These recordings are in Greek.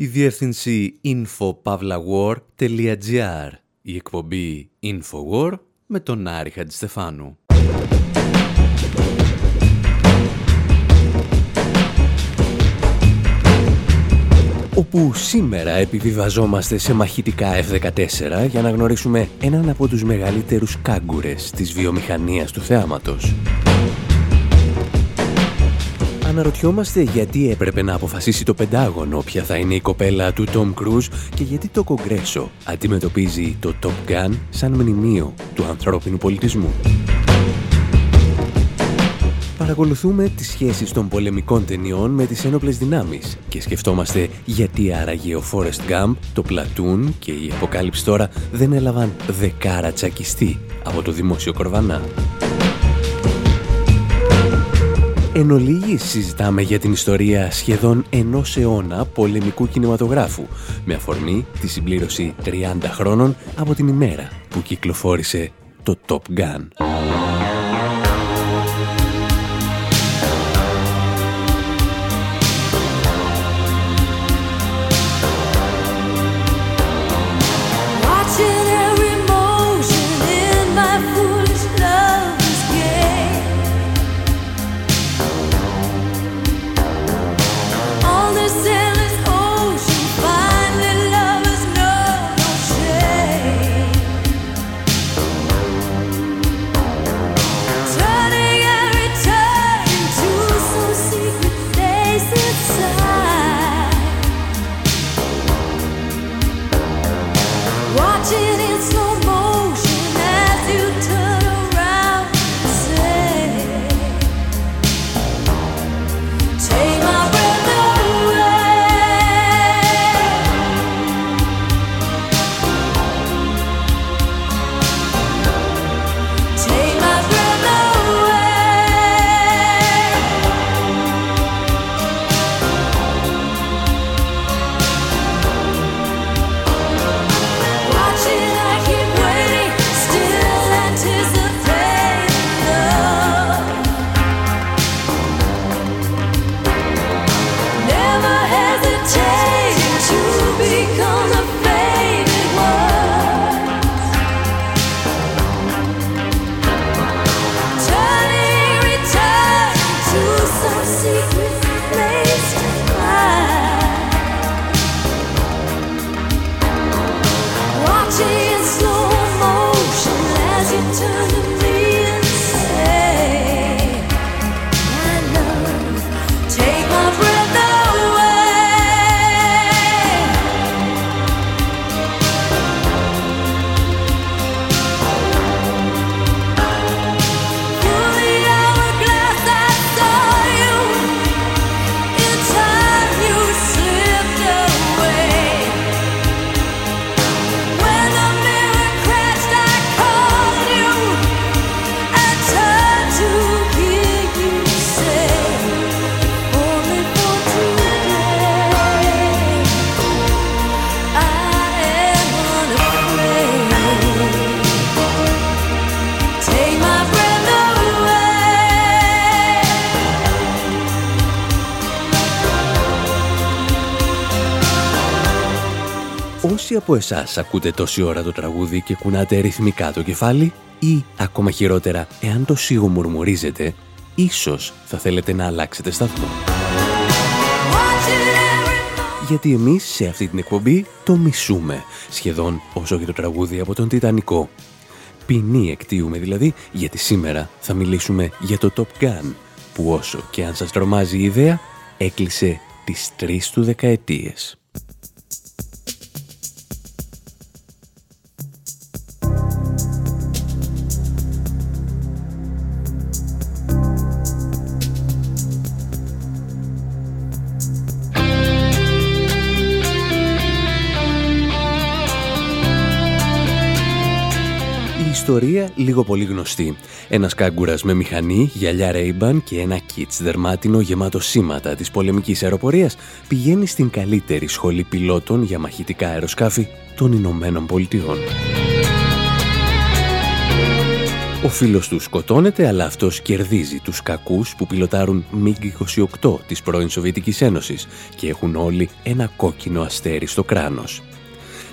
η διεύθυνση infopavlawar.gr, η εκπομπή Infowar με τον Άρη Χατζηστεφάνου. όπου σήμερα επιβιβαζόμαστε σε μαχητικά F-14 για να γνωρίσουμε έναν από τους μεγαλύτερους κάγκουρες της βιομηχανίας του θεάματος. Αναρωτιόμαστε γιατί έπρεπε να αποφασίσει το Πεντάγωνο ποια θα είναι η κοπέλα του Τόμ Κρούζ και γιατί το Κογκρέσο αντιμετωπίζει το Top Gun σαν μνημείο του ανθρώπινου πολιτισμού. Παρακολουθούμε τις σχέσεις των πολεμικών ταινιών με τις ένοπλες δυνάμεις και σκεφτόμαστε γιατί άραγε ο Forrest Gump, το Platoon και η Αποκάλυψη τώρα δεν έλαβαν δεκάρα τσακιστή από το δημόσιο κορβανά. Εν ολίγης συζητάμε για την ιστορία σχεδόν ενός αιώνα πολεμικού κινηματογράφου με αφορμή τη συμπλήρωση 30 χρόνων από την ημέρα που κυκλοφόρησε το Top Gun. Από εσάς ακούτε τόση ώρα το τραγούδι και κουνάτε ρυθμικά το κεφάλι; Ή ακόμα χειρότερα, εάν το σίγο μουρμουρίζετε, ίσως θα θέλετε να αλλάξετε σταθμό. Γιατί εμείς σε αυτή την εκπομπή το μισούμε, σχεδόν όσο και το τραγούδι από τον Τιτανικό. Ποινή εκτίουμε δηλαδή, γιατί σήμερα θα μιλήσουμε για το Top Gun, που όσο και αν σας τρομάζει η ιδέα, έκλεισε τις τρεις του δεκαετίες. Ιστορία λίγο πολύ γνωστή. Ένας κάγκουρας με μηχανή, γυαλιά Ray-Ban και ένα κίτς δερμάτινο γεμάτο σήματα της πολεμικής αεροπορίας πηγαίνει στην καλύτερη σχολή πιλότων για μαχητικά αεροσκάφη των Ηνωμένων Πολιτειών. Ο φίλος του σκοτώνεται, αλλά αυτός κερδίζει τους κακούς που πιλωτάρουν MiG-28 της πρώην Σοβιετικής Ένωσης και έχουν όλοι ένα κόκκινο αστέρι στο κράνος.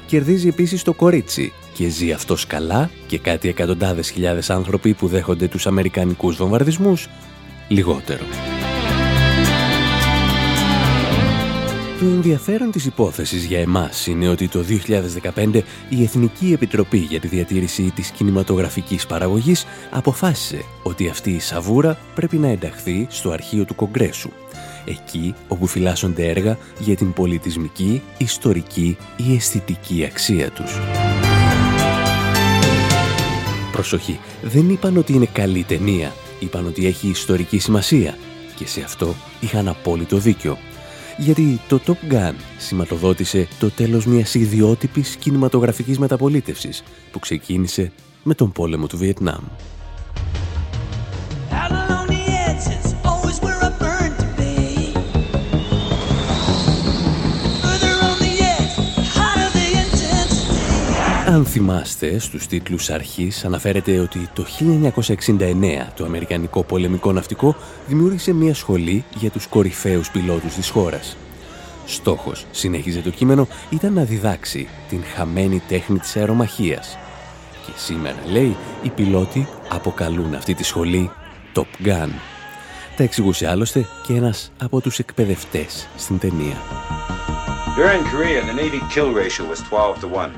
Κερδίζει επίσης το κορίτσι. Και ζει αυτός καλά και κάτι εκατοντάδες χιλιάδες άνθρωποι που δέχονται τους αμερικανικούς βομβαρδισμούς. Λιγότερο. Το ενδιαφέρον της υπόθεσης για εμάς είναι ότι το 2015 η Εθνική Επιτροπή για τη Διατήρηση της Κινηματογραφικής Παραγωγής αποφάσισε ότι αυτή η σαβούρα πρέπει να ενταχθεί στο αρχείο του Κογκρέσου, εκεί όπου φυλάσσονται έργα για την πολιτισμική, ιστορική ή αισθητική αξία τους. Προσοχή, δεν είπαν ότι είναι καλή ταινία, είπαν ότι έχει ιστορική σημασία και σε αυτό είχαν απόλυτο δίκιο γιατί το Top Gun σηματοδότησε το τέλος μιας ιδιότυπης κινηματογραφικής μεταπολίτευσης που ξεκίνησε με τον πόλεμο του Βιετνάμ. Αν θυμάστε, στους τίτλους αρχής αναφέρεται ότι το 1969 το Αμερικανικό πολεμικό ναυτικό δημιούργησε μια σχολή για τους κορυφαίους πιλότους της χώρας. Στόχος, συνέχιζε το κείμενο, ήταν να διδάξει την χαμένη τέχνη της αερομαχίας. Και σήμερα, λέει, οι πιλότοι αποκαλούν αυτή τη σχολή Top Gun. Τα εξηγούσε άλλωστε και ένας από τους εκπαιδευτές στην ταινία. During Korea, the Navy kill ratio was 12 to 1.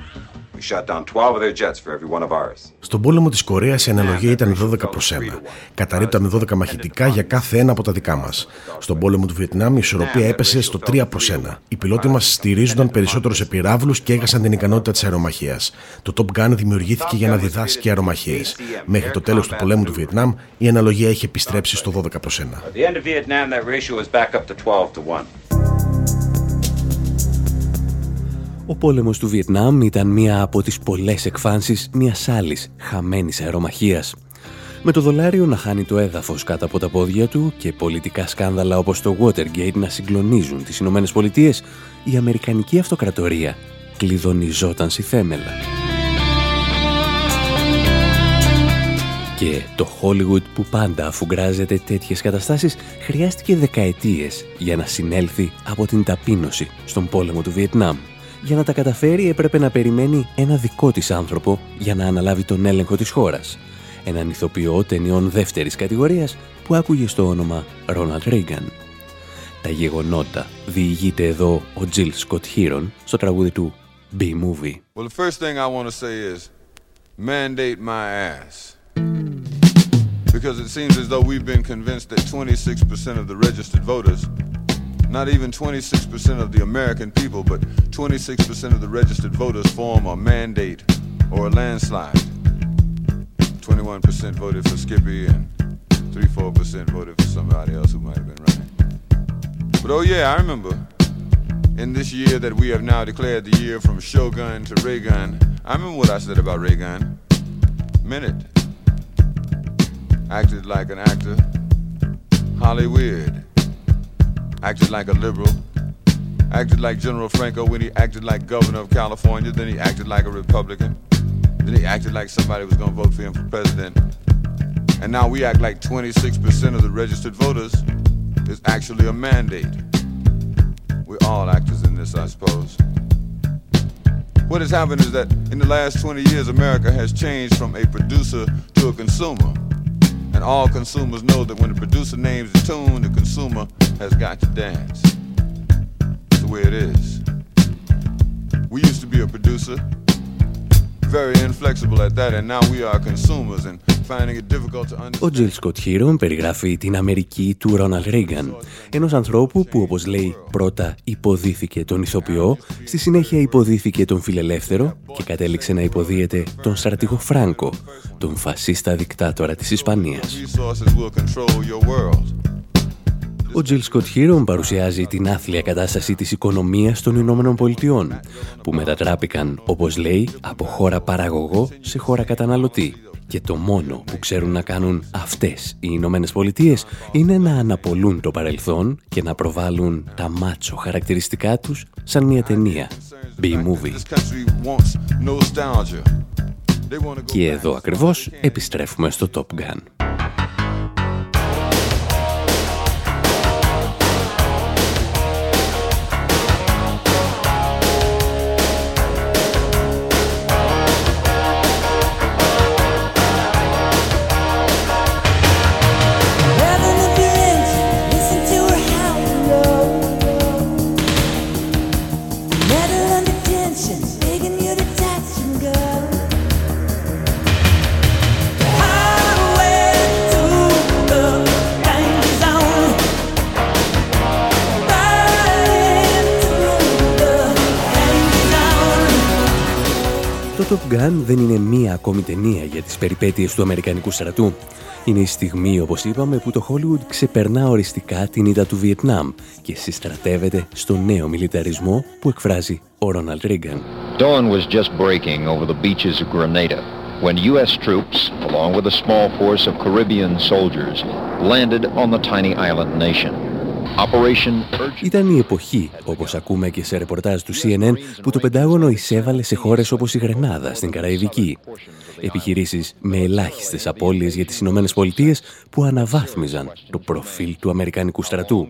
Στον πόλεμο της Κορέας η αναλογία ήταν 12 προς 1. Καταρρύπταμε 12 μαχητικά για κάθε ένα από τα δικά μας. Στον πόλεμο του Βιετνάμ η ισορροπία έπεσε στο 3 προς 1. Οι πιλότοι μας στηρίζονταν περισσότερο σε πυράβλους και έχασαν την ικανότητα της αερομαχίας. Το Top Gun δημιουργήθηκε για να διδάσκει αερομαχίες. Μέχρι το τέλος του πολέμου του Βιετνάμ η αναλογία είχε επιστρέψει στο 12 προς 1. Ο πόλεμος του Βιετνάμ ήταν μία από τις πολλές εκφάνσεις μιας άλλης χαμένης αερομαχίας. Με το δολάριο να χάνει το έδαφος κάτω από τα πόδια του και πολιτικά σκάνδαλα όπως το Watergate να συγκλονίζουν τις Ηνωμένες Πολιτείες, η Αμερικανική Αυτοκρατορία κλειδονιζόταν στη θέμελα. Και το Hollywood που πάντα αφουγκράζεται τέτοιες καταστάσεις χρειάστηκε δεκαετίες για να συνέλθει από την ταπείνωση στον πόλεμο του Βιετνάμ. Για να τα καταφέρει έπρεπε να περιμένει ένα δικό της άνθρωπο για να αναλάβει τον έλεγχο της χώρας. Έναν ηθοποιό ταινιών δεύτερης κατηγορίας που άκουγε στο όνομα Ρόναλτ Ρίγκαν. Τα γεγονότα διηγείται εδώ ο Τζιλ Σκοτ Χίρον στο τραγούδι του B-Movie. Well, the first thing I want to say is mandate my ass. Because it seems as though we've been convinced that 26% of the registered voters Not even 26% of the American people, but 26% of the registered voters form a mandate or a landslide. 21% voted for Skippy and 3-4% voted for somebody else who might have been running. But oh yeah, I remember in this year that we have now declared the year from Shogun to Reagan, I remember what I said about Reagan. Minute. Acted like an actor. Hollywood acted like a liberal, acted like General Franco when he acted like governor of California, then he acted like a Republican, then he acted like somebody was going to vote for him for president. And now we act like 26% of the registered voters is actually a mandate. We're all actors in this, I suppose. What has happened is that in the last 20 years, America has changed from a producer to a consumer. And all consumers know that when the producer names the tune, the consumer has got to dance. That's the way it is. We used to be a producer, very inflexible at that, and now we are consumers and Ο Τζιλ Σκοτ Χίρον περιγράφει την Αμερική του Ρόναλ Ρίγκαν, ενός ανθρώπου που όπως λέει πρώτα υποδίθηκε τον ηθοποιό, στη συνέχεια υποδίθηκε τον φιλελεύθερο και κατέληξε να υποδίεται τον στρατηγό Φράνκο, τον φασίστα δικτάτορα της Ισπανίας. Ο Τζιλ Σκοτ Χίρον παρουσιάζει την άθλια κατάσταση της οικονομίας των Ηνωμένων Πολιτειών, που μετατράπηκαν, όπως λέει, από χώρα παραγωγό σε χώρα καταναλωτή και το μόνο που ξέρουν να κάνουν αυτές οι Ηνωμένες Πολιτείες είναι να αναπολούν το παρελθόν και να προβάλλουν τα μάτσο χαρακτηριστικά τους σαν μια ταινία. B-movie. Και εδώ ακριβώς επιστρέφουμε στο Top Gun. Top Gun δεν είναι μία ακόμη ταινία για τις περιπέτειες του Αμερικανικού στρατού. Είναι η στιγμή, όπως είπαμε, που το Hollywood ξεπερνά οριστικά την ήττα του Βιετνάμ και συστρατεύεται στο νέο μιλιταρισμό που εκφράζει ο Ρόναλτ Ρίγκαν. Dawn was just breaking over the beaches of Grenada when U.S. troops, along with a small force of Caribbean soldiers, landed on the tiny island nation. Ήταν η εποχή, όπως ακούμε και σε ρεπορτάζ του CNN, που το Πεντάγωνο εισέβαλε σε χώρες όπως η Γρενάδα, στην Καραϊβική. Επιχειρήσεις με ελάχιστες απώλειες για τις Ηνωμένες Πολιτείες που αναβάθμιζαν το προφίλ του Αμερικανικού στρατού.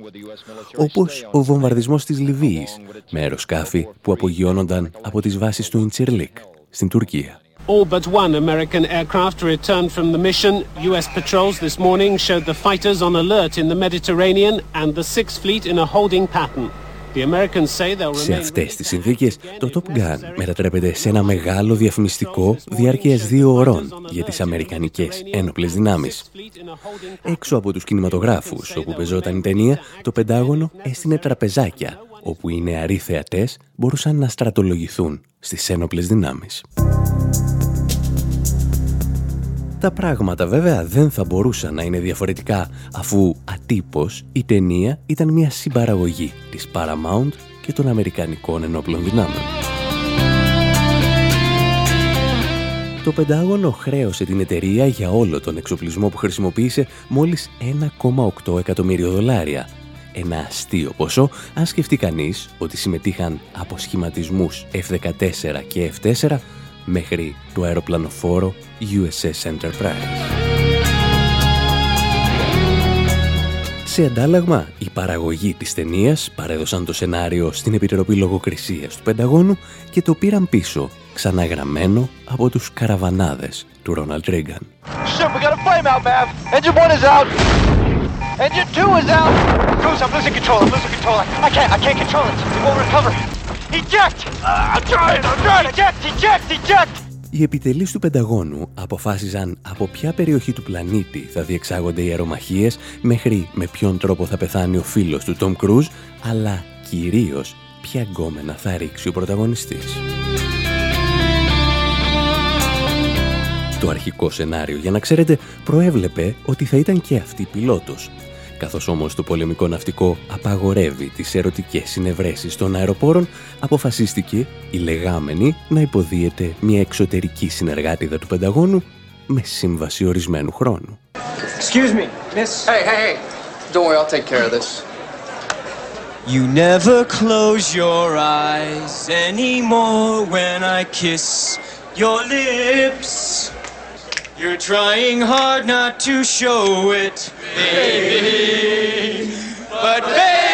Όπως ο βομβαρδισμός της Λιβύης, με αεροσκάφη που απογειώνονταν από τις βάσεις του Ιντσερλίκ, στην Τουρκία. All but one American aircraft returned from the mission. U.S. patrols this morning showed the fighters on alert in the Mediterranean and the Sixth Fleet in a holding pattern. Σε αυτές τις συνθήκες, το Top Gun μετατρέπεται σε ένα μεγάλο διαφημιστικό διάρκειας δύο ωρών για τις Αμερικανικές ένοπλες δυνάμεις. Έξω από τους κινηματογράφους όπου πεζόταν η ταινία, το Πεντάγωνο έστεινε τραπεζάκια, όπου οι νεαροί θεατές μπορούσαν να στρατολογηθούν στις ένοπλες δυνάμεις. Τα πράγματα βέβαια δεν θα μπορούσαν να είναι διαφορετικά αφού ατύπως η ταινία ήταν μια συμπαραγωγή της Paramount και των Αμερικανικών ενόπλων δυνάμεων. Το Πεντάγωνο χρέωσε την εταιρεία για όλο τον εξοπλισμό που χρησιμοποίησε μόλις 1,8 εκατομμύριο δολάρια. Ένα αστείο ποσό αν σκεφτεί κανείς ότι συμμετείχαν από σχηματισμούς F-14 και F-4 μέχρι το αεροπλανοφόρο USS Enterprise. Σε αντάλλαγμα, οι παραγωγοί της ταινίας παρέδωσαν το σενάριο στην Επιτροπή Λογοκρισίας του Πενταγώνου και το πήραν πίσω, ξαναγραμμένο από τους καραβανάδες του Ρόναλτ Ρίγκαν. Οι επιτελείς του Πενταγώνου αποφάσιζαν από ποια περιοχή του πλανήτη θα διεξάγονται οι αερομαχίες μέχρι με ποιον τρόπο θα πεθάνει ο φίλος του Τόμ Κρούζ, αλλά κυρίως ποια γκόμενα θα ρίξει ο πρωταγωνιστής. Το αρχικό σενάριο, για να ξέρετε, προέβλεπε ότι θα ήταν και αυτή πιλότος, Καθώς όμως το πολεμικό ναυτικό απαγορεύει τις ερωτικές συνευρέσεις των αεροπόρων, αποφασίστηκε η λεγάμενη να υποδίεται μια εξωτερική συνεργάτηδα του Πενταγώνου με σύμβαση ορισμένου χρόνου. Excuse me, miss. Hey, hey, hey. Don't worry, I'll take care of this. You never close your eyes anymore when I kiss your lips. You're trying hard not to show it, baby. But baby,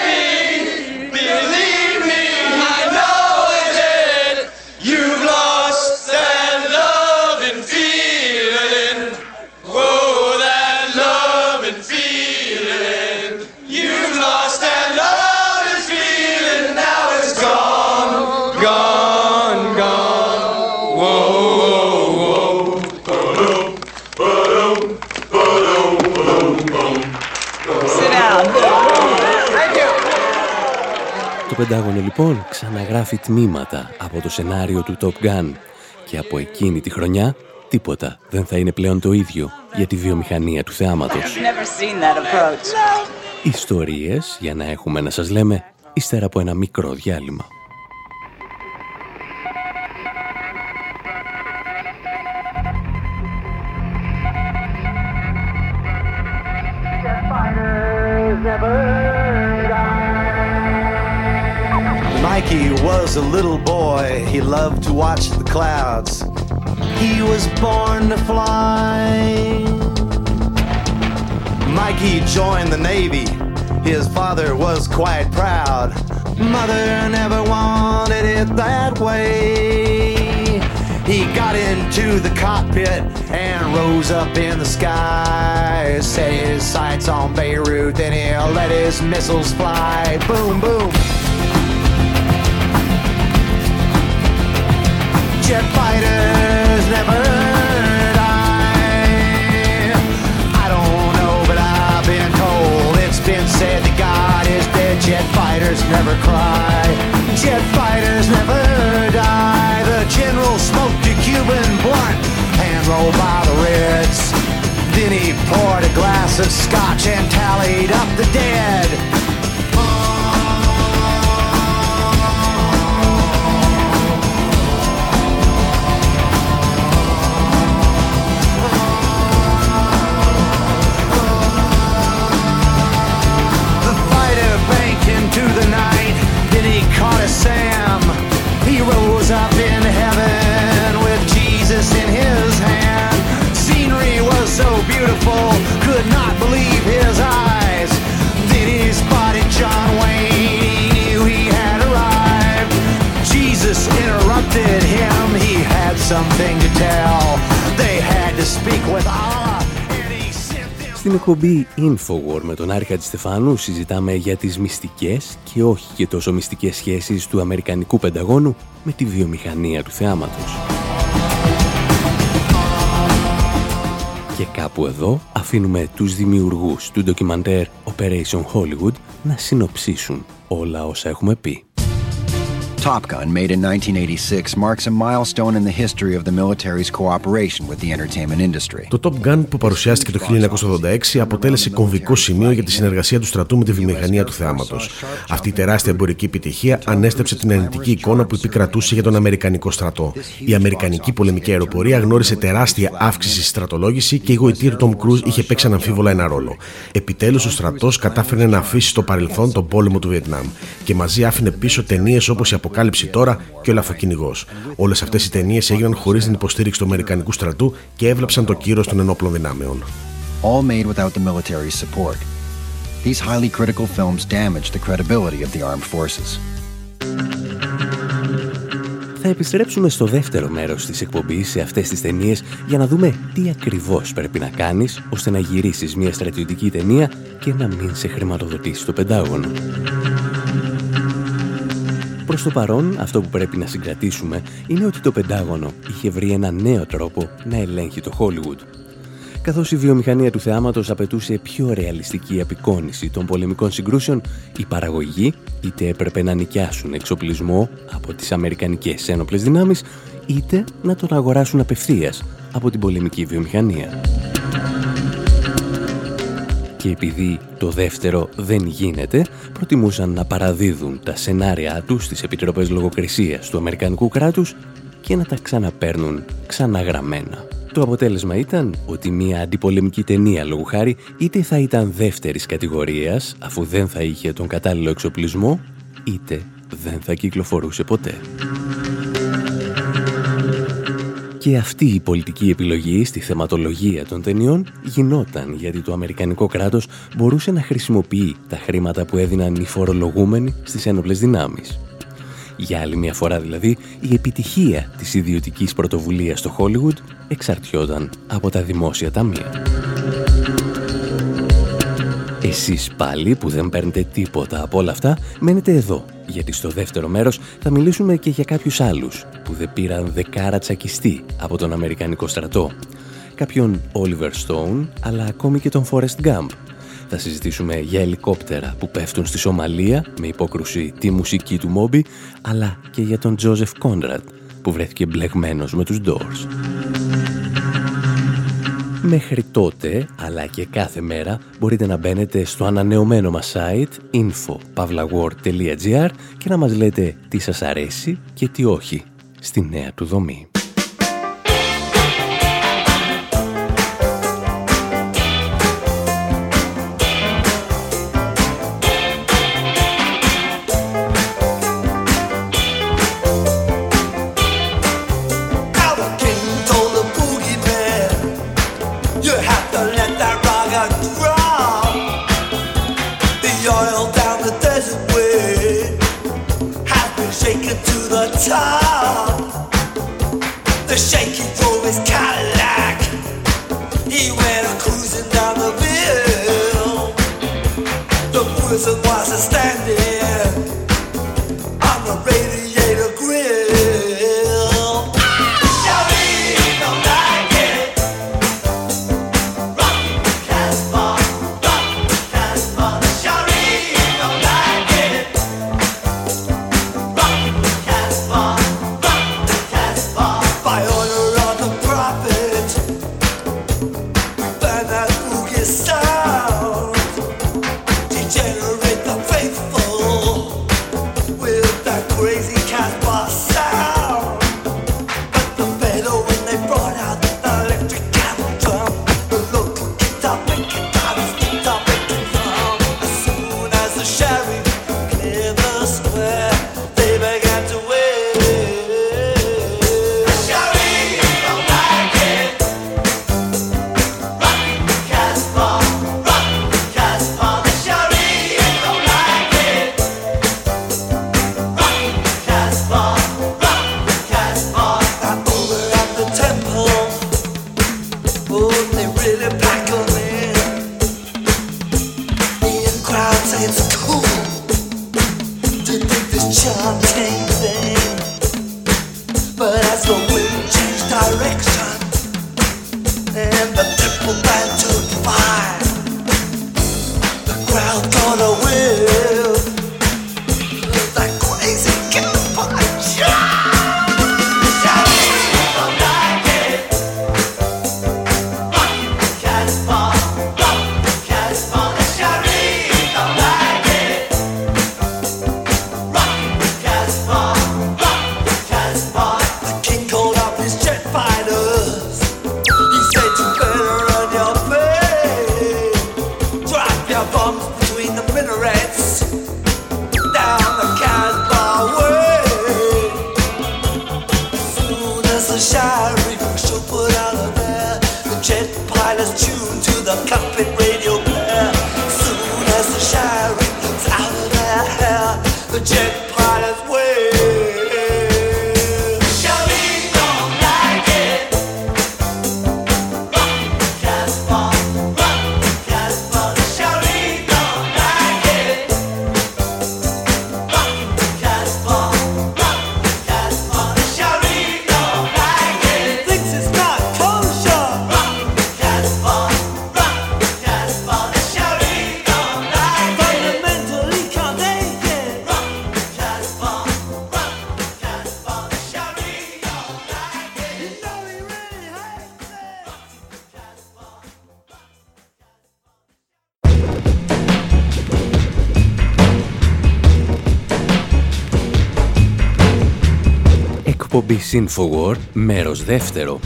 Το Πεντάγωνο λοιπόν ξαναγράφει τμήματα από το σενάριο του Top Gun και από εκείνη τη χρονιά τίποτα δεν θα είναι πλέον το ίδιο για τη βιομηχανία του θεάματος. Ιστορίες για να έχουμε να σας λέμε ύστερα από ένα μικρό διάλειμμα. Mikey was a little boy. He loved to watch the clouds. he was born to fly. Mikey joined the Navy. His father was quite proud. Mother never wanted it that way. He got into the cockpit and rose up in the sky. Set his sights on Beirut, then he let his missiles fly. Boom, boom. Jet fighters never die. I don't know, but I've been told it's been said that God is dead. Jet fighters never cry. Jet fighters never die. The general smoked a Cuban blunt and rolled by the Reds. Then he poured a glass of scotch and tallied up the dead. Beautiful, could not believe his eyes. Then he spotted John Wayne, he knew he had arrived. Jesus interrupted him, he had something to tell. They had to speak with Allah. and he sent them Στην εκπομπή Infowar με τον Άρη Χατζηστεφάνου συζητάμε για τις μυστικές και όχι και τόσο μυστικές σχέσεις του Αμερικανικού Πενταγώνου με τη βιομηχανία του θεάματος. Και κάπου εδώ αφήνουμε τους δημιουργούς του ντοκιμαντέρ Operation Hollywood να συνοψίσουν όλα όσα έχουμε πει. Top Gun, made in 1986, marks a milestone in the history of the military's cooperation with the entertainment industry. Το Top Gun που παρουσιάστηκε το 1986 αποτέλεσε κομβικό σημείο για τη συνεργασία του στρατού με τη βιομηχανία του θεάματο. Αυτή η τεράστια εμπορική επιτυχία ανέστρεψε την αρνητική εικόνα που επικρατούσε για τον Αμερικανικό στρατό. Η Αμερικανική πολεμική αεροπορία γνώρισε τεράστια αύξηση στη στρατολόγηση και η γοητεία του Tom Cruise είχε παίξει αναμφίβολα ένα ρόλο. Επιτέλους ο στρατός κατάφερε να αφήσει στο παρελθόν τον πόλεμο του Βιετνάμ και μαζί άφηνε πίσω ταινίες όπως η Αποκάλυψη τώρα και ο Λαφοκυνηγός. Όλες αυτές οι ταινίες έγιναν χωρίς την υποστήριξη του Αμερικανικού στρατού και έβλαψαν το κύρος των ενόπλων δυνάμεων. All made without the military's support. These highly critical films damaged the credibility of the armed forces. Θα επιστρέψουμε στο δεύτερο μέρος της εκπομπής σε αυτές τις ταινίες για να δούμε τι ακριβώς πρέπει να κάνεις ώστε να γυρίσεις μια στρατιωτική ταινία και να μην σε χρηματοδοτήσει το Πεντάγωνο. Προς το παρόν, αυτό που πρέπει να συγκρατήσουμε είναι ότι το Πεντάγωνο είχε βρει ένα νέο τρόπο να ελέγχει το Hollywood. Καθώς η βιομηχανία του θεάματος απαιτούσε πιο ρεαλιστική απεικόνηση των πολεμικών συγκρούσεων, οι παραγωγοί είτε έπρεπε να νοικιάσουν εξοπλισμό από τις Αμερικανικές ένοπλες δυνάμεις, είτε να τον αγοράσουν απευθείας από την πολεμική βιομηχανία. Και επειδή το δεύτερο δεν γίνεται, προτιμούσαν να παραδίδουν τα σενάρια τους στις επιτροπές λογοκρισίας του Αμερικανικού κράτους και να τα ξαναπαίρνουν ξαναγραμμένα. Το αποτέλεσμα ήταν ότι μια αντιπολεμική ταινία λόγου χάρη είτε θα ήταν δεύτερης κατηγορίας αφού δεν θα είχε τον κατάλληλο εξοπλισμό είτε δεν θα κυκλοφορούσε ποτέ. Και αυτή η πολιτική επιλογή στη θεματολογία των ταινιών γινόταν γιατί το Αμερικανικό κράτος μπορούσε να χρησιμοποιεί τα χρήματα που έδιναν οι φορολογούμενοι στις ένοπλες δυνάμεις. Για άλλη μια φορά δηλαδή, η επιτυχία της ιδιωτικής πρωτοβουλίας στο Hollywood εξαρτιόταν από τα δημόσια ταμεία. Εσείς πάλι που δεν παίρνετε τίποτα από όλα αυτά, μένετε εδώ, γιατί στο δεύτερο μέρος θα μιλήσουμε και για κάποιους άλλους που δεν πήραν δεκάρα τσακιστή από τον Αμερικανικό στρατό. Κάποιον Oliver Stone, αλλά ακόμη και τον Forrest Gump. Θα συζητήσουμε για ελικόπτερα που πέφτουν στη Σομαλία με υπόκρουση τη μουσική του Μόμπι, αλλά και για τον Joseph Conrad που βρέθηκε μπλεγμένος με τους Doors. Μέχρι τότε, αλλά και κάθε μέρα, μπορείτε να μπαίνετε στο ανανεωμένο μας site info.pavlawar.gr και να μας λέτε τι σας αρέσει και τι όχι στη νέα του δομή. Infowar, μέρος δεύτερο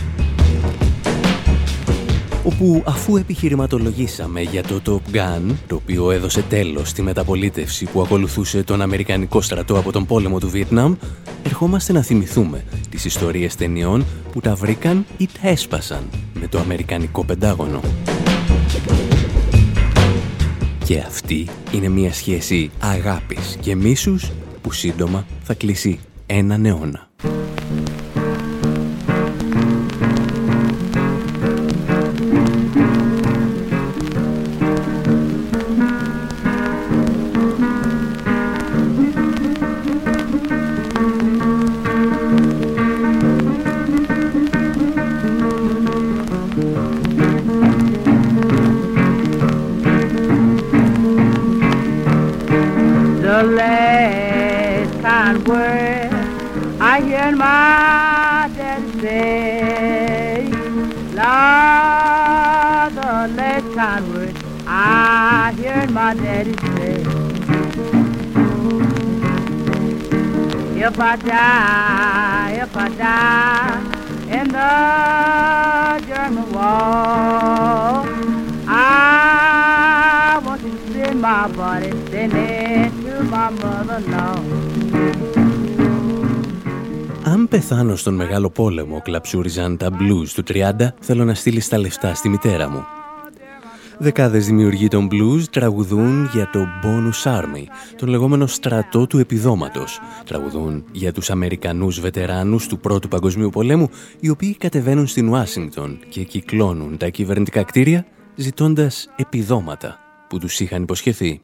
όπου αφού επιχειρηματολογήσαμε για το Top Gun, το οποίο έδωσε τέλος στη μεταπολίτευση που ακολουθούσε τον Αμερικανικό στρατό από τον πόλεμο του Βιετνάμ, ερχόμαστε να θυμηθούμε τις ιστορίες ταινιών που τα βρήκαν ή τα έσπασαν με το Αμερικανικό Πεντάγωνο. Και αυτή είναι μια σχέση αγάπης και μίσους που σύντομα θα κλείσει έναν αιώνα. If I die, if I die in the German wall, I want to send my body, send it to my mother-in-law. Αν πεθάνω στον Μεγάλο Πόλεμο, κλαψούριζαν τα blues του 30, θέλω να στείλεις τα λεφτά στη μητέρα μου. Δεκάδες δημιουργοί των blues τραγουδούν για το Bonus Army, τον λεγόμενο στρατό του επιδόματος. Τραγουδούν για τους Αμερικανούς βετεράνους του Πρώτου Παγκοσμίου Πολέμου, οι οποίοι κατεβαίνουν στην Ουάσιγκτον και κυκλώνουν τα κυβερνητικά κτίρια, ζητώντας επιδόματα που τους είχαν υποσχεθεί.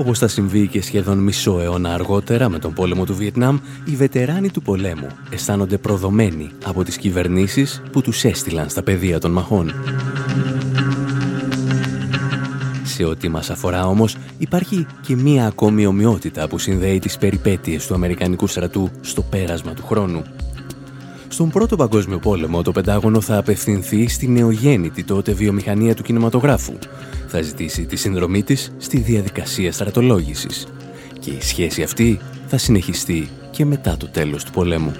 Όπως θα συμβεί και σχεδόν μισό αιώνα αργότερα με τον πόλεμο του Βιετνάμ, οι βετεράνοι του πολέμου αισθάνονται προδομένοι από τις κυβερνήσεις που τους έστειλαν στα πεδία των μαχών. Σε ό,τι μας αφορά όμως υπάρχει και μία ακόμη ομοιότητα που συνδέει τις περιπέτειες του Αμερικανικού στρατού στο πέρασμα του χρόνου. Στον Πρώτο Παγκόσμιο Πόλεμο το Πεντάγωνο θα απευθυνθεί στη νεογέννητη τότε βιομηχανία του κινηματογράφου. Θα ζητήσει τη συνδρομή της στη διαδικασία στρατολόγησης. Και η σχέση αυτή θα συνεχιστεί και μετά το τέλος του πολέμου.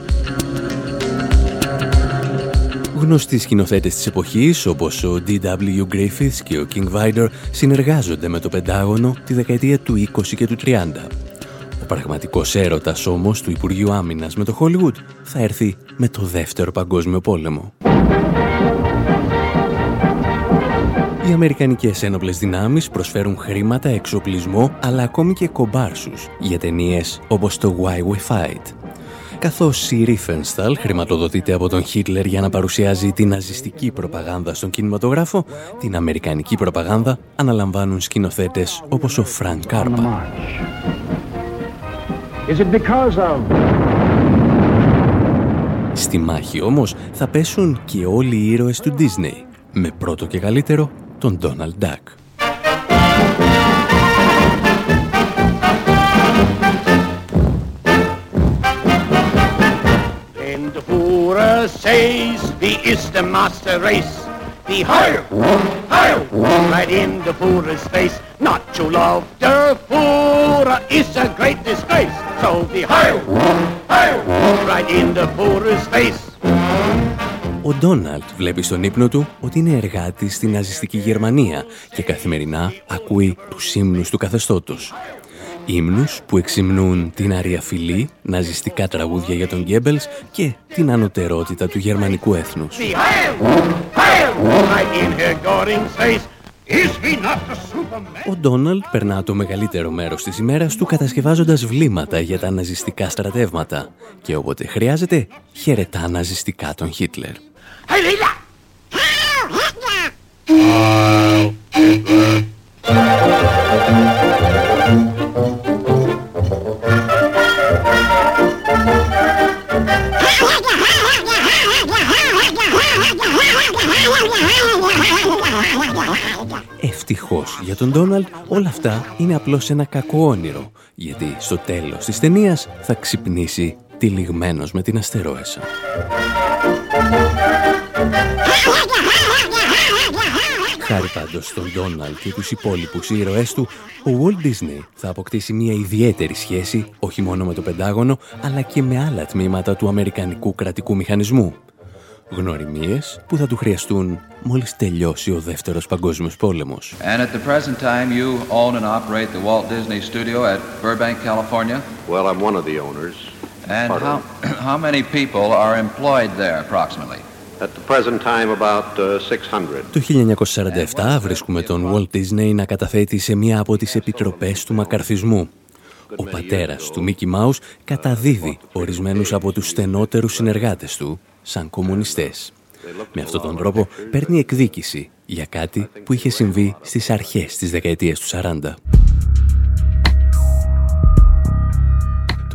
Γνωστοί σκηνοθέτες της εποχής, όπως ο D.W. Griffiths και ο King Vidor, συνεργάζονται με το Πεντάγωνο τη δεκαετία του 20 και του 30 πραγματικός έρωτας όμως του Υπουργείου Άμυνας με το Hollywood θα έρθει με το Δεύτερο Παγκόσμιο Πόλεμο. Οι Αμερικανικές ένοπλες δυνάμεις προσφέρουν χρήματα, εξοπλισμό, αλλά ακόμη και κομπάρσους για ταινίες όπως το Why We Fight. Καθώς η Ρίφενσταλ χρηματοδοτείται από τον Χίτλερ για να παρουσιάζει την ναζιστική προπαγάνδα στον κινηματογράφο, την αμερικανική προπαγάνδα αναλαμβάνουν σκηνοθέτες όπως ο Φρανκ Κάπρα. Is it because of... Στη μάχη όμως θα πέσουν και όλοι οι ήρωες του Disney, με πρώτο και καλύτερο τον Donald Duck. And the Führer says, the is the master race. The higher, higher, right in the Führer's face. Not to love the Führer is a great disgrace. So the higher, higher, right in the Führer's face. Ο Ντόναλτ βλέπει στον ύπνο του ότι είναι εργάτης στην ναζιστική Γερμανία και καθημερινά ακούει τους ύμνους του καθεστώτος. Ύμνους που εξυμνούν την αριαφιλή, ναζιστικά τραγούδια για τον Γκέμπελς και την ανωτερότητα του γερμανικού έθνους. Ο Ντόναλτ περνά το μεγαλύτερο μέρος της ημέρας του κατασκευάζοντας βλήματα για τα ναζιστικά στρατεύματα και όποτε χρειάζεται χαιρετά ναζιστικά τον Χίτλερ. Ευτυχώς για τον Ντόναλτ όλα αυτά είναι απλώς ένα κακό όνειρο, γιατί στο τέλος της ταινίας θα ξυπνήσει τυλιγμένος με την αστερόεσα. Χάρη πάντως στον Ντόναλτ και τους υπόλοιπους ήρωές του, ο Walt Disney θα αποκτήσει μια ιδιαίτερη σχέση όχι μόνο με το Πεντάγωνο, αλλά και με άλλα τμήματα του Αμερικανικού κρατικού μηχανισμού, γνωριμίες που θα του χρειαστούν μόλις τελειώσει ο Δεύτερος Παγκόσμιος Πόλεμος. And at the present time you own and operate the Walt Disney Studio at Burbank, California? Well, I'm one of the owners. And how, how many people are employed there approximately? At the present time about 600. Uh, το 1947 βρίσκουμε τον Walt Disney να καταθέτει σε μία από τις επιτροπές του μακαρθισμού. Ο πατέρας του Μίκη Μάους καταδίδει ορισμένους από τους στενότερους συνεργάτες του σαν κομμουνιστές. Με αυτόν τον τρόπο παίρνει εκδίκηση για κάτι που είχε συμβεί στις αρχές της δεκαετίας του 40.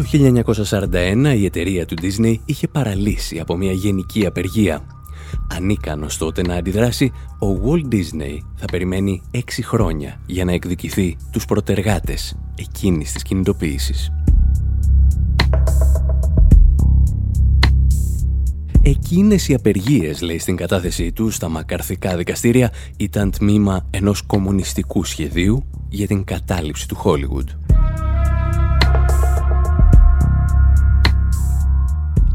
Το 1941 η εταιρεία του Disney είχε παραλύσει από μια γενική απεργία. Ανίκανος τότε να αντιδράσει, ο Walt Disney θα περιμένει έξι χρόνια για να εκδικηθεί τους προτεργάτες εκείνης της κινητοποίησης. Εκείνες οι απεργίες, λέει στην κατάθεσή του στα μακαρθικά δικαστήρια, ήταν τμήμα ενός κομμουνιστικού σχεδίου για την κατάληψη του Χόλιγουντ.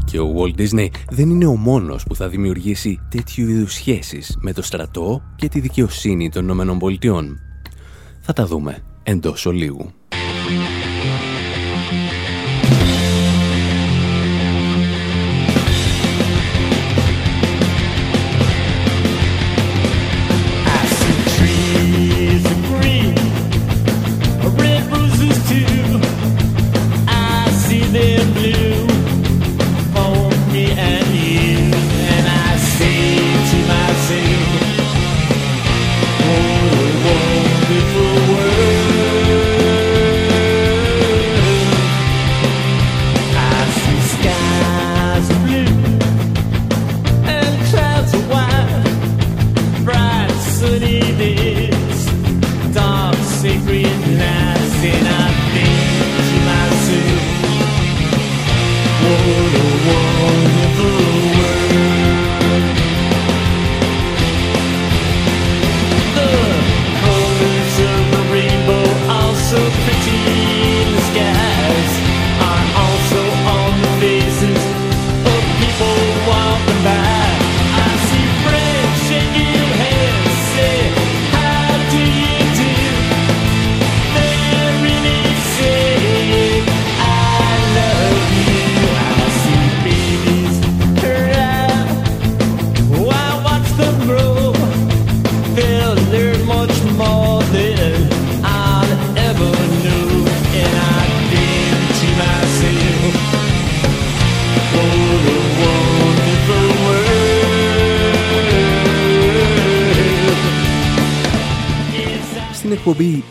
Και ο Walt Disney δεν είναι ο μόνος που θα δημιουργήσει τέτοιου είδους σχέσεις με το στρατό και τη δικαιοσύνη των ΗΠΑ. Θα τα δούμε εντός ολίγου.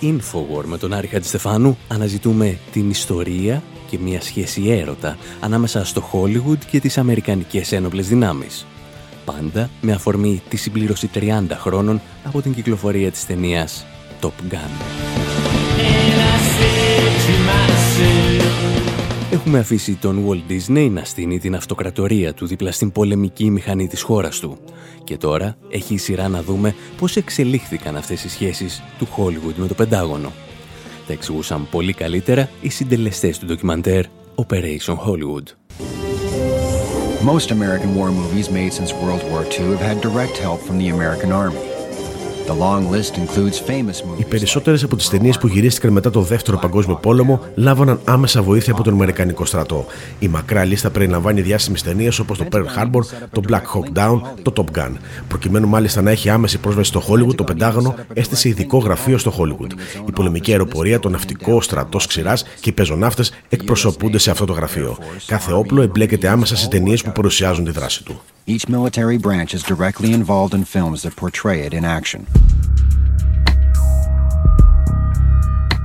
Infowar με τον Άρη Χατζηστεφάνου αναζητούμε την ιστορία και μια σχέση έρωτα ανάμεσα στο Hollywood και τις Αμερικανικές ένοπλες δυνάμεις. Πάντα με αφορμή τη συμπλήρωση 30 χρόνων από την κυκλοφορία της ταινίας Top Gun. Έχουμε αφήσει τον Walt Disney να στείνει την αυτοκρατορία του δίπλα στην πολεμική μηχανή της χώρας του. Και τώρα έχει η σειρά να δούμε πώς εξελίχθηκαν αυτές οι σχέσεις του Hollywood με το Πεντάγωνο. Τα εξηγούσαν πολύ καλύτερα οι συντελεστές του ντοκιμαντέρ Operation Hollywood. Most American war movies made since World War II have had direct help from the American Army. Οι περισσότερες από τις ταινίες που γυρίστηκαν μετά το Δεύτερο Παγκόσμιο Πόλεμο λάβαναν άμεσα βοήθεια από τον Αμερικανικό στρατό. Η μακρά λίστα περιλαμβάνει διάσημες ταινίες όπως το Pearl Harbor, το Black Hawk Down, το Top Gun. Προκειμένου μάλιστα να έχει άμεση πρόσβαση στο Hollywood, το Πεντάγωνο έστησε ειδικό γραφείο στο Hollywood. Η πολεμική αεροπορία, το ναυτικό, ο στρατός ξηράς και οι πεζοναύτες εκπροσωπούνται σε αυτό το γραφείο. Κάθε όπλο εμπλέκεται άμεσα σε ταινίες που παρουσιάζουν τη δράση του. Each military branch is directly involved in films that portray it in action.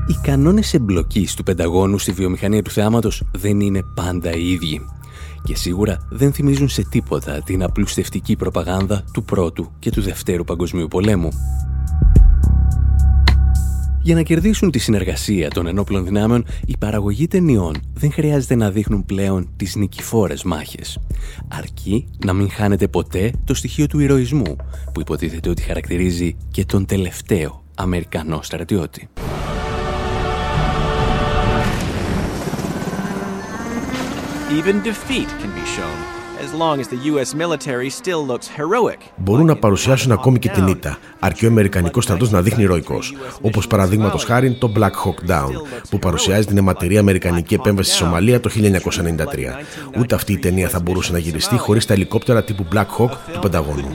Οι κανόνες εμπλοκής του Πενταγώνου στη βιομηχανία του θεάματος δεν είναι πάντα οι ίδιοι. Και σίγουρα δεν θυμίζουν σε τίποτα την απλουστευτική προπαγάνδα του Πρώτου και του Δευτέρου Παγκοσμίου Πολέμου. Για να κερδίσουν τη συνεργασία των ενόπλων δυνάμεων, οι παραγωγοί ταινιών δεν χρειάζεται να δείχνουν πλέον τις νικηφόρες μάχες. Αρκεί να μην χάνεται ποτέ το στοιχείο του ηρωισμού, που υποτίθεται ότι χαρακτηρίζει και τον τελευταίο Αμερικανό στρατιώτη. Even defeat can be shown Μπορούν να παρουσιάσουν ακόμη και την ήττα, αρκεί ο Αμερικανικός στρατός να δείχνει ηρωικό. Όπως παραδείγματος χάρη το Black Hawk Down, που παρουσιάζει την αιματηρή Αμερικανική επέμβαση στη Σομαλία το 1993. Ούτε αυτή η ταινία θα μπορούσε να γυριστεί χωρίς τα ελικόπτερα τύπου Black Hawk του Πενταγώνου.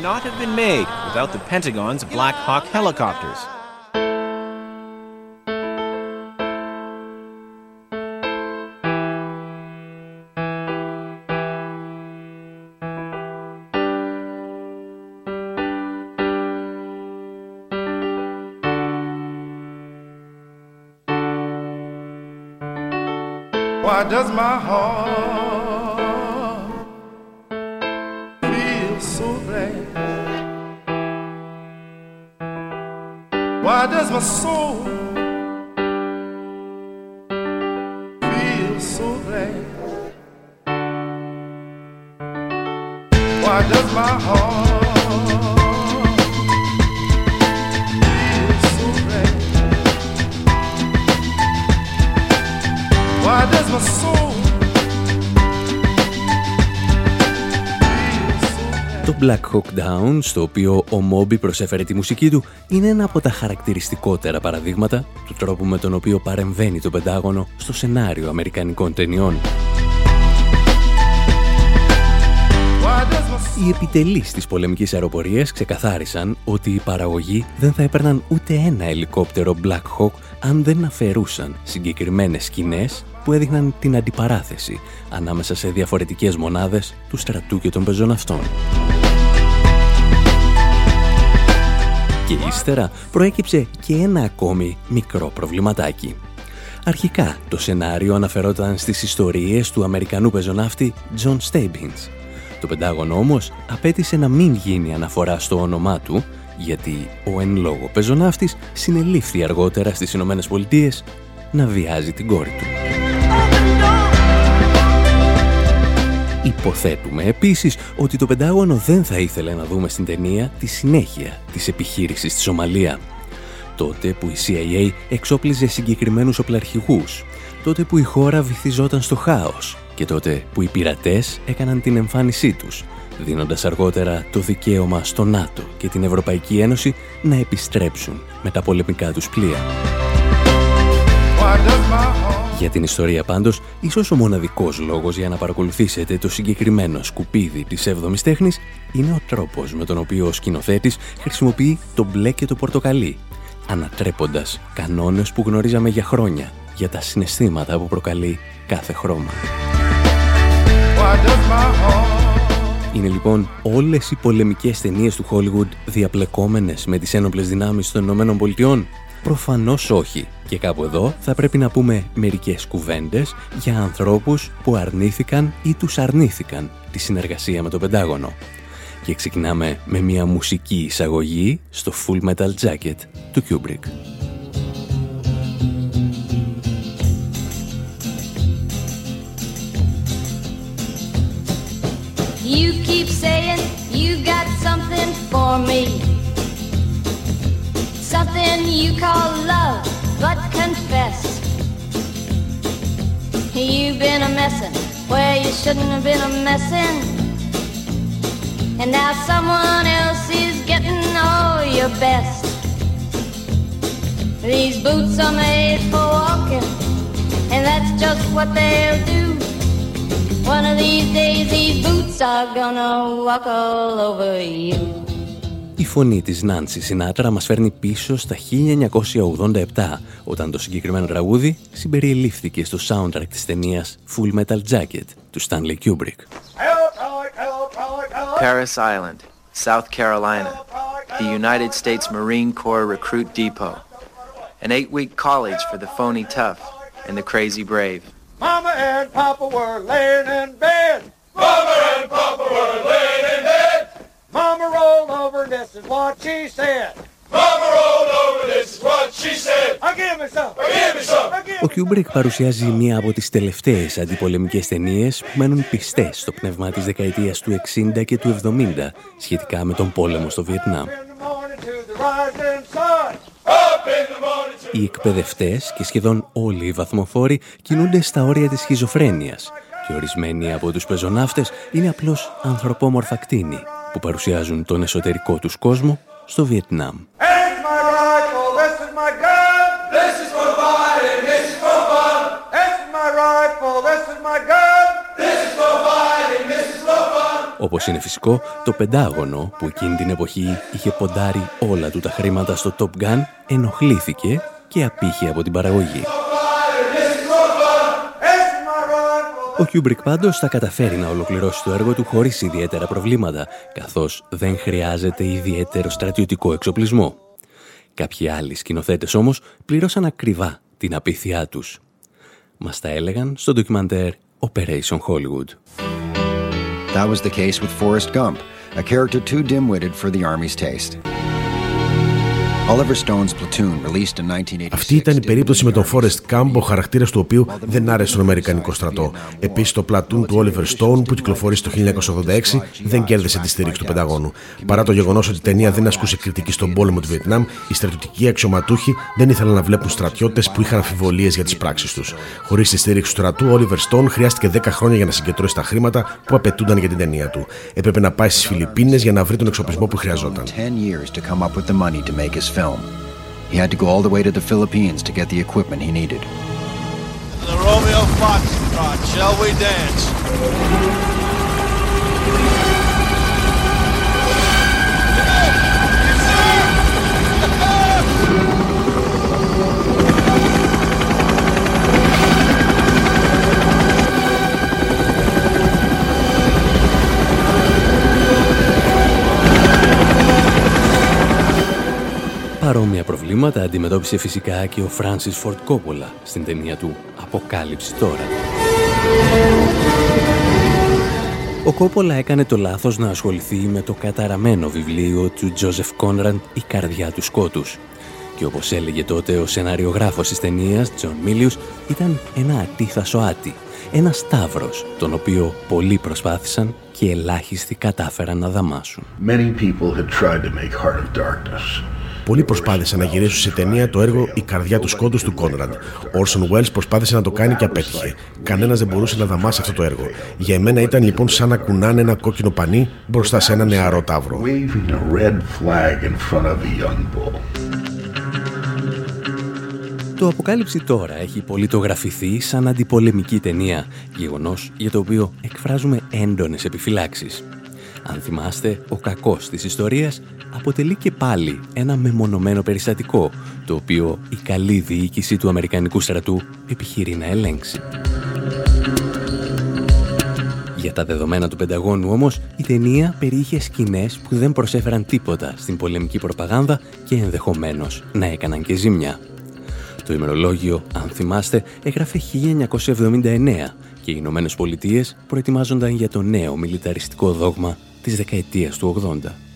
Why does my heart feel so glad? Why does my soul feel so glad? Why does my heart Black Hawk Down, στο οποίο ο Moby προσέφερε τη μουσική του, είναι ένα από τα χαρακτηριστικότερα παραδείγματα του τρόπου με τον οποίο παρεμβαίνει το Πεντάγωνο στο σενάριο αμερικανικών ταινιών. Οι επιτελείς της πολεμικής αεροπορίας ξεκαθάρισαν ότι οι παραγωγοί δεν θα έπαιρναν ούτε ένα ελικόπτερο Black Hawk αν δεν αφαιρούσαν συγκεκριμένες σκηνές που έδειχναν την αντιπαράθεση ανάμεσα σε διαφορετικές μονάδες του στρατού και των πεζοναυτών. Και ύστερα προέκυψε και ένα ακόμη μικρό προβληματάκι. Αρχικά το σενάριο αναφερόταν στις ιστορίες του Αμερικανού πεζοναύτη John Stebbins. Το Πεντάγωνο όμως απέτησε να μην γίνει αναφορά στο όνομά του, γιατί ο εν λόγω πεζοναύτης συνελήφθη αργότερα στις Ηνωμένες Πολιτείες να βιάζει την κόρη του. Υποθέτουμε επίσης ότι το Πεντάγωνο δεν θα ήθελε να δούμε στην ταινία τη συνέχεια της επιχείρησης στη Σομαλία. Τότε που η CIA εξόπλιζε συγκεκριμένους οπλαρχηγούς, τότε που η χώρα βυθιζόταν στο χάος και τότε που οι πειρατές έκαναν την εμφάνισή τους, δίνοντας αργότερα το δικαίωμα στο ΝΑΤΟ και την Ευρωπαϊκή Ένωση να επιστρέψουν με τα πολεμικά τους πλοία. Για την ιστορία πάντως, ίσως ο μοναδικός λόγος για να παρακολουθήσετε το συγκεκριμένο σκουπίδι της 7ης τέχνης είναι ο τρόπος με τον οποίο ο σκηνοθέτης χρησιμοποιεί το μπλε και το πορτοκαλί, ανατρέποντας κανόνες που γνωρίζαμε για χρόνια για τα συναισθήματα που προκαλεί κάθε χρώμα. Είναι λοιπόν όλες οι πολεμικές ταινίες του Hollywood διαπλεκόμενες με τις ένοπλες δυνάμεις των Ηνωμένων Πολιτειών; Προφανώς όχι. Και κάπου εδώ θα πρέπει να πούμε μερικές κουβέντες για ανθρώπους που αρνήθηκαν ή τους αρνήθηκαν τη συνεργασία με το Πεντάγωνο. Και ξεκινάμε με μια μουσική εισαγωγή στο Full Metal Jacket του Kubrick. You keep saying you got something for me something you call love, but confess you've been a messin' where you shouldn't have been a messin'. And now someone else is getting all your best. These boots are made for walking, and that's just what they'll do. One of these days, these boots are gonna walk all over you. Η φωνή της Νάντσι Σινάτρα μας φέρνει πίσω στα 1987, όταν το συγκεκριμένο τραγούδι συμπεριελήφθηκε στο soundtrack της ταινίας Full Metal Jacket του Stanley Kubrick. Paris Island, South Carolina, the United States Marine Corps Recruit Depot, an eight-week college for the phony tough and the crazy brave. Mama and Papa were laying in bed. Mama and Papa were laying in bed. Mama rolled over, this is what she said. Mama rolled over, this is what she said. Ah, give me some. Ah, give me some. Ο Κιούμπρικ παρουσιάζει μία από τις τελευταίες αντιπολεμικές ταινίες που μένουν πιστές στο πνεύμα της δεκαετίας του 60 και του 70 σχετικά με τον πόλεμο στο Βιετνάμ. Οι εκπαιδευτές και σχεδόν όλοι οι βαθμοφόροι κινούνται στα όρια της σχιζοφρένειας και ορισμένοι από τους πεζοναύτες είναι απλώς ανθρωπόμορφα κτίνη που παρουσιάζουν τον εσωτερικό τους κόσμο στο Βιετνάμ. Όπως είναι φυσικό, το Πεντάγωνο που εκείνη την εποχή είχε ποντάρει όλα του τα χρήματα στο Top Gun ενοχλήθηκε και απείχε από την παραγωγή. Ο Κιούμπρικ πάντως θα καταφέρει να ολοκληρώσει το έργο του χωρίς ιδιαίτερα προβλήματα, καθώς δεν χρειάζεται ιδιαίτερο στρατιωτικό εξοπλισμό. Κάποιοι άλλοι σκηνοθέτες όμως πλήρωσαν ακριβά την απείθειά τους. Μας τα έλεγαν στο ντοκιμαντέρ Operation Hollywood. That was the case with Forrest Gump, a character too dim-witted for the Army's taste. Αυτή ήταν η περίπτωση με τον Φόρεστ Κάμπ, ο χαρακτήρας του οποίου δεν άρεσε στον Αμερικανικό στρατό. Επίσης, το πλατούν του Όλιβερ Στόουν, που κυκλοφορεί το 1986, δεν κέρδισε τη στήριξη του Πενταγώνου. Παρά το γεγονός ότι η ταινία δεν ασκούσε κριτική στον πόλεμο του Βιετνάμ, οι στρατιωτικοί αξιωματούχοι δεν ήθελαν να βλέπουν στρατιώτες που είχαν αμφιβολίες για τις πράξεις τους. Χωρίς τη στήριξη του στρατού, ο Όλιβερ Στόουν χρειάστηκε 10 χρόνια για να συγκεντρώσει τα χρήματα που απαιτούνταν για την ταινία του. Έπρεπε να πάει στις Φιλιππίνες για να βρει τον εξοπλισμό που χρειαζόταν. Film. He had to go all the way to the Philippines to get the equipment he needed. The Romeo Foxtrot, shall we dance? Παρόμοια προβλήματα αντιμετώπισε φυσικά και ο Φράνσις Φορντ Κόπολα στην ταινία του «Αποκάλυψη τώρα». Ο Κόπολα έκανε το λάθος να ασχοληθεί με το καταραμένο βιβλίο του Τζόζεφ Κόνραντ «Η καρδιά του σκότους». Και όπως έλεγε τότε ο σεναριογράφος της ταινίας, Τζον Μίλιους, ήταν ένα ατίθασο άτι, ένας ταύρος, τον οποίο πολλοί προσπάθησαν και ελάχιστοι κατάφεραν να δαμάσουν. Many people had tried to make Heart of Darkness. Πολλοί προσπάθησαν να γυρίσουν σε ταινία το έργο Η καρδιά του σκότου του Κόνραντ. Ο Όρσον Welles προσπάθησε να το κάνει και απέτυχε. Κανένας δεν μπορούσε να δαμάσει αυτό το έργο. Για εμένα ήταν λοιπόν σαν να κουνάνε ένα κόκκινο πανί μπροστά σε ένα νεαρό τάβρο. Waving a red flag in front of a young bull. Το Αποκάλυψη τώρα έχει πολιτογραφηθεί σαν αντιπολεμική ταινία, γεγονός για το οποίο εκφράζουμε έντονες επιφυλάξεις. Αν θυμάστε, ο κακός της ιστορίας αποτελεί και πάλι ένα μεμονωμένο περιστατικό, το οποίο η καλή διοίκηση του Αμερικανικού στρατού επιχειρεί να ελέγξει. Για τα δεδομένα του Πενταγώνου όμως, η ταινία περιείχε σκηνές που δεν προσέφεραν τίποτα στην πολεμική προπαγάνδα και ενδεχομένως να έκαναν και ζημιά. Το ημερολόγιο, αν θυμάστε, έγραφε 1979 και οι Ηνωμένες Πολιτείες προετοιμάζονταν για το νέο μιλιταριστικό δόγμα της δεκαετίας του 80.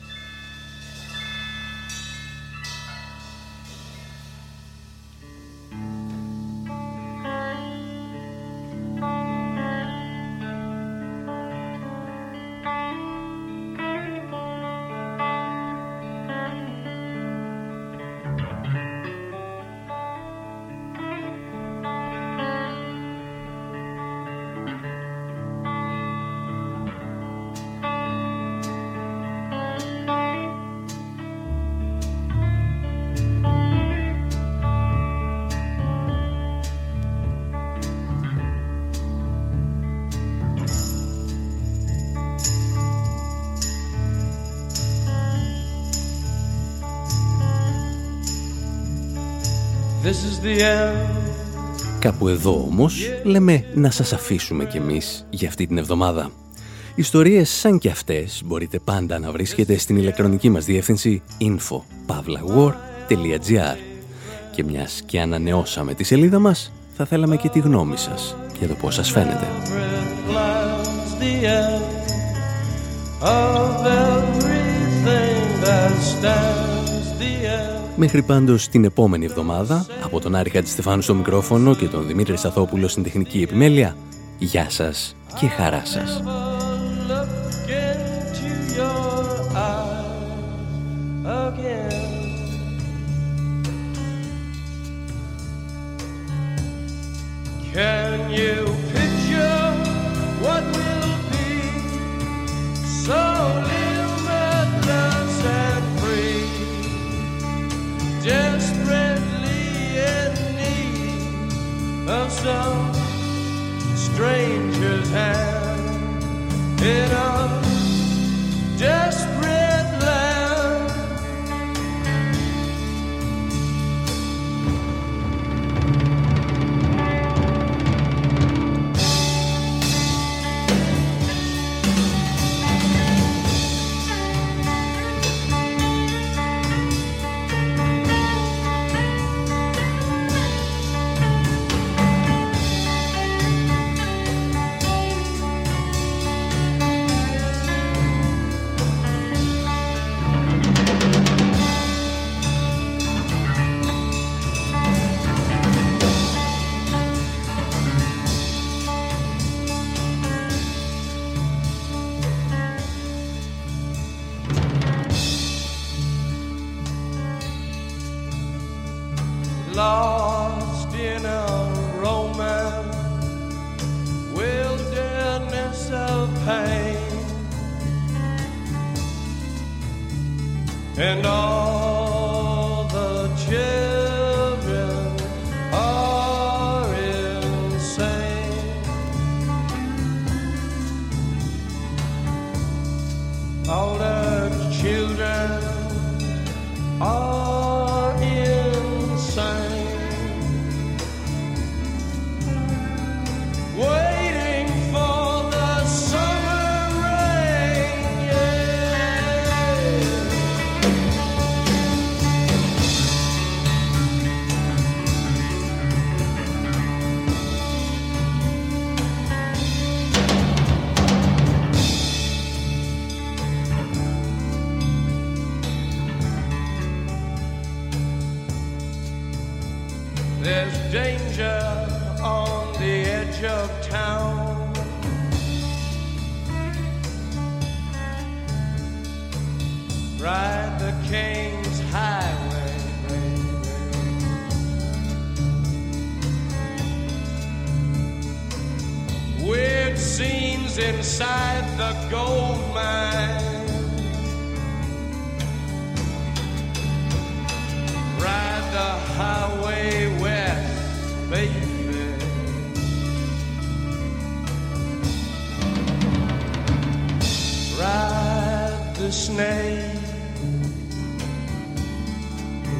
Κάπου εδώ όμως λέμε να σας αφήσουμε κι εμείς για αυτή την εβδομάδα. Ιστορίες σαν κι αυτές μπορείτε πάντα να βρίσκετε στην ηλεκτρονική μας διεύθυνση info.pavlawar.gr Και μιας και ανανεώσαμε τη σελίδα μας, θα θέλαμε και τη γνώμη σας για το πώς σας φαίνεται. Μέχρι πάντως την επόμενη εβδομάδα, από τον Άρη Χατζηστεφάνου στο μικρόφωνο και τον Δημήτρη Σταθόπουλο στην τεχνική επιμέλεια, γεια σας και χαρά σας. Stranger's hand in a desperate town. Ride the King's Highway, baby. Weird scenes inside the gold mine. Ride the highway west, baby. Snake,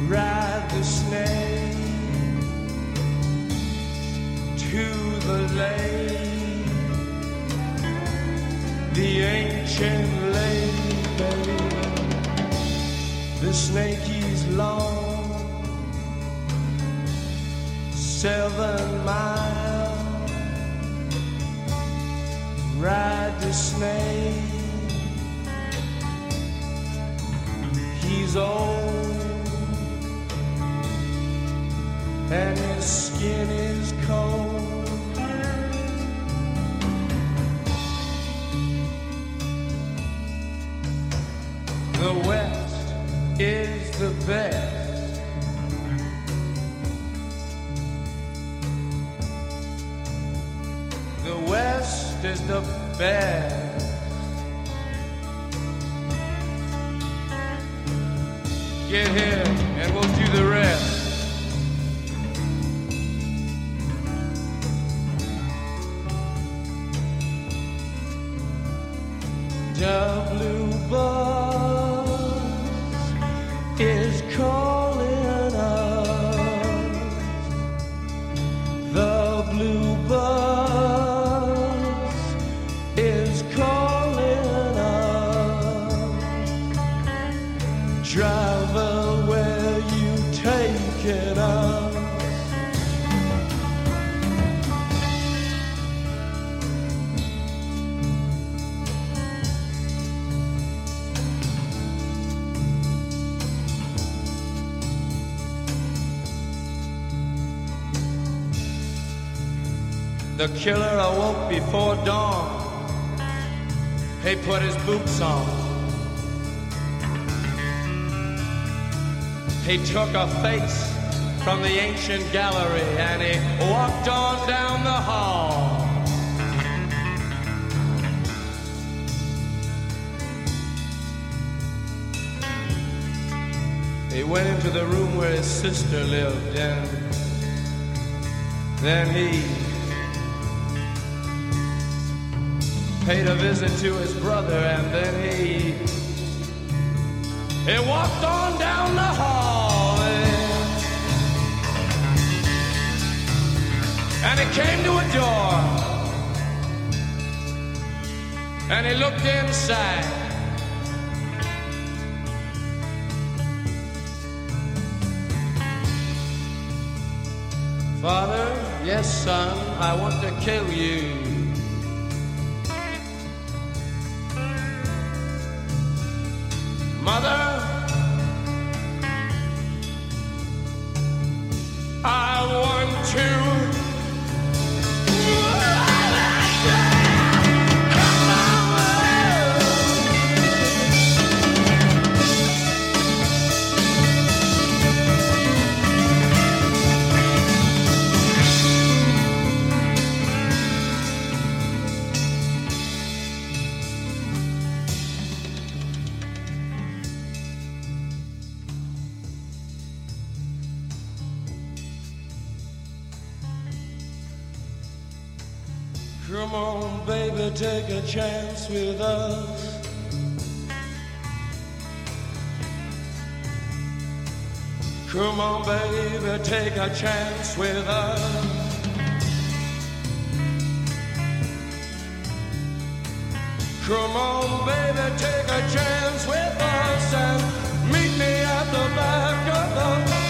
ride the snake to the lake, the ancient lake, baby. The snake is long, seven miles. Ride the snake. Old and his skin is cold. The West is the best. The West is the best. Get here and we'll do the rest. Put his boots on. He took a face from the ancient gallery and he walked on down the hall. He went into the room where his sister lived and then he paid a visit to his brother and then he he walked on down the hall and, he came to a door. And he looked inside. Father, yes son, I want to kill you Mother, take a chance with us. Come on, baby, take a chance with us. Come on, baby, take a chance with us and meet me at the back of the.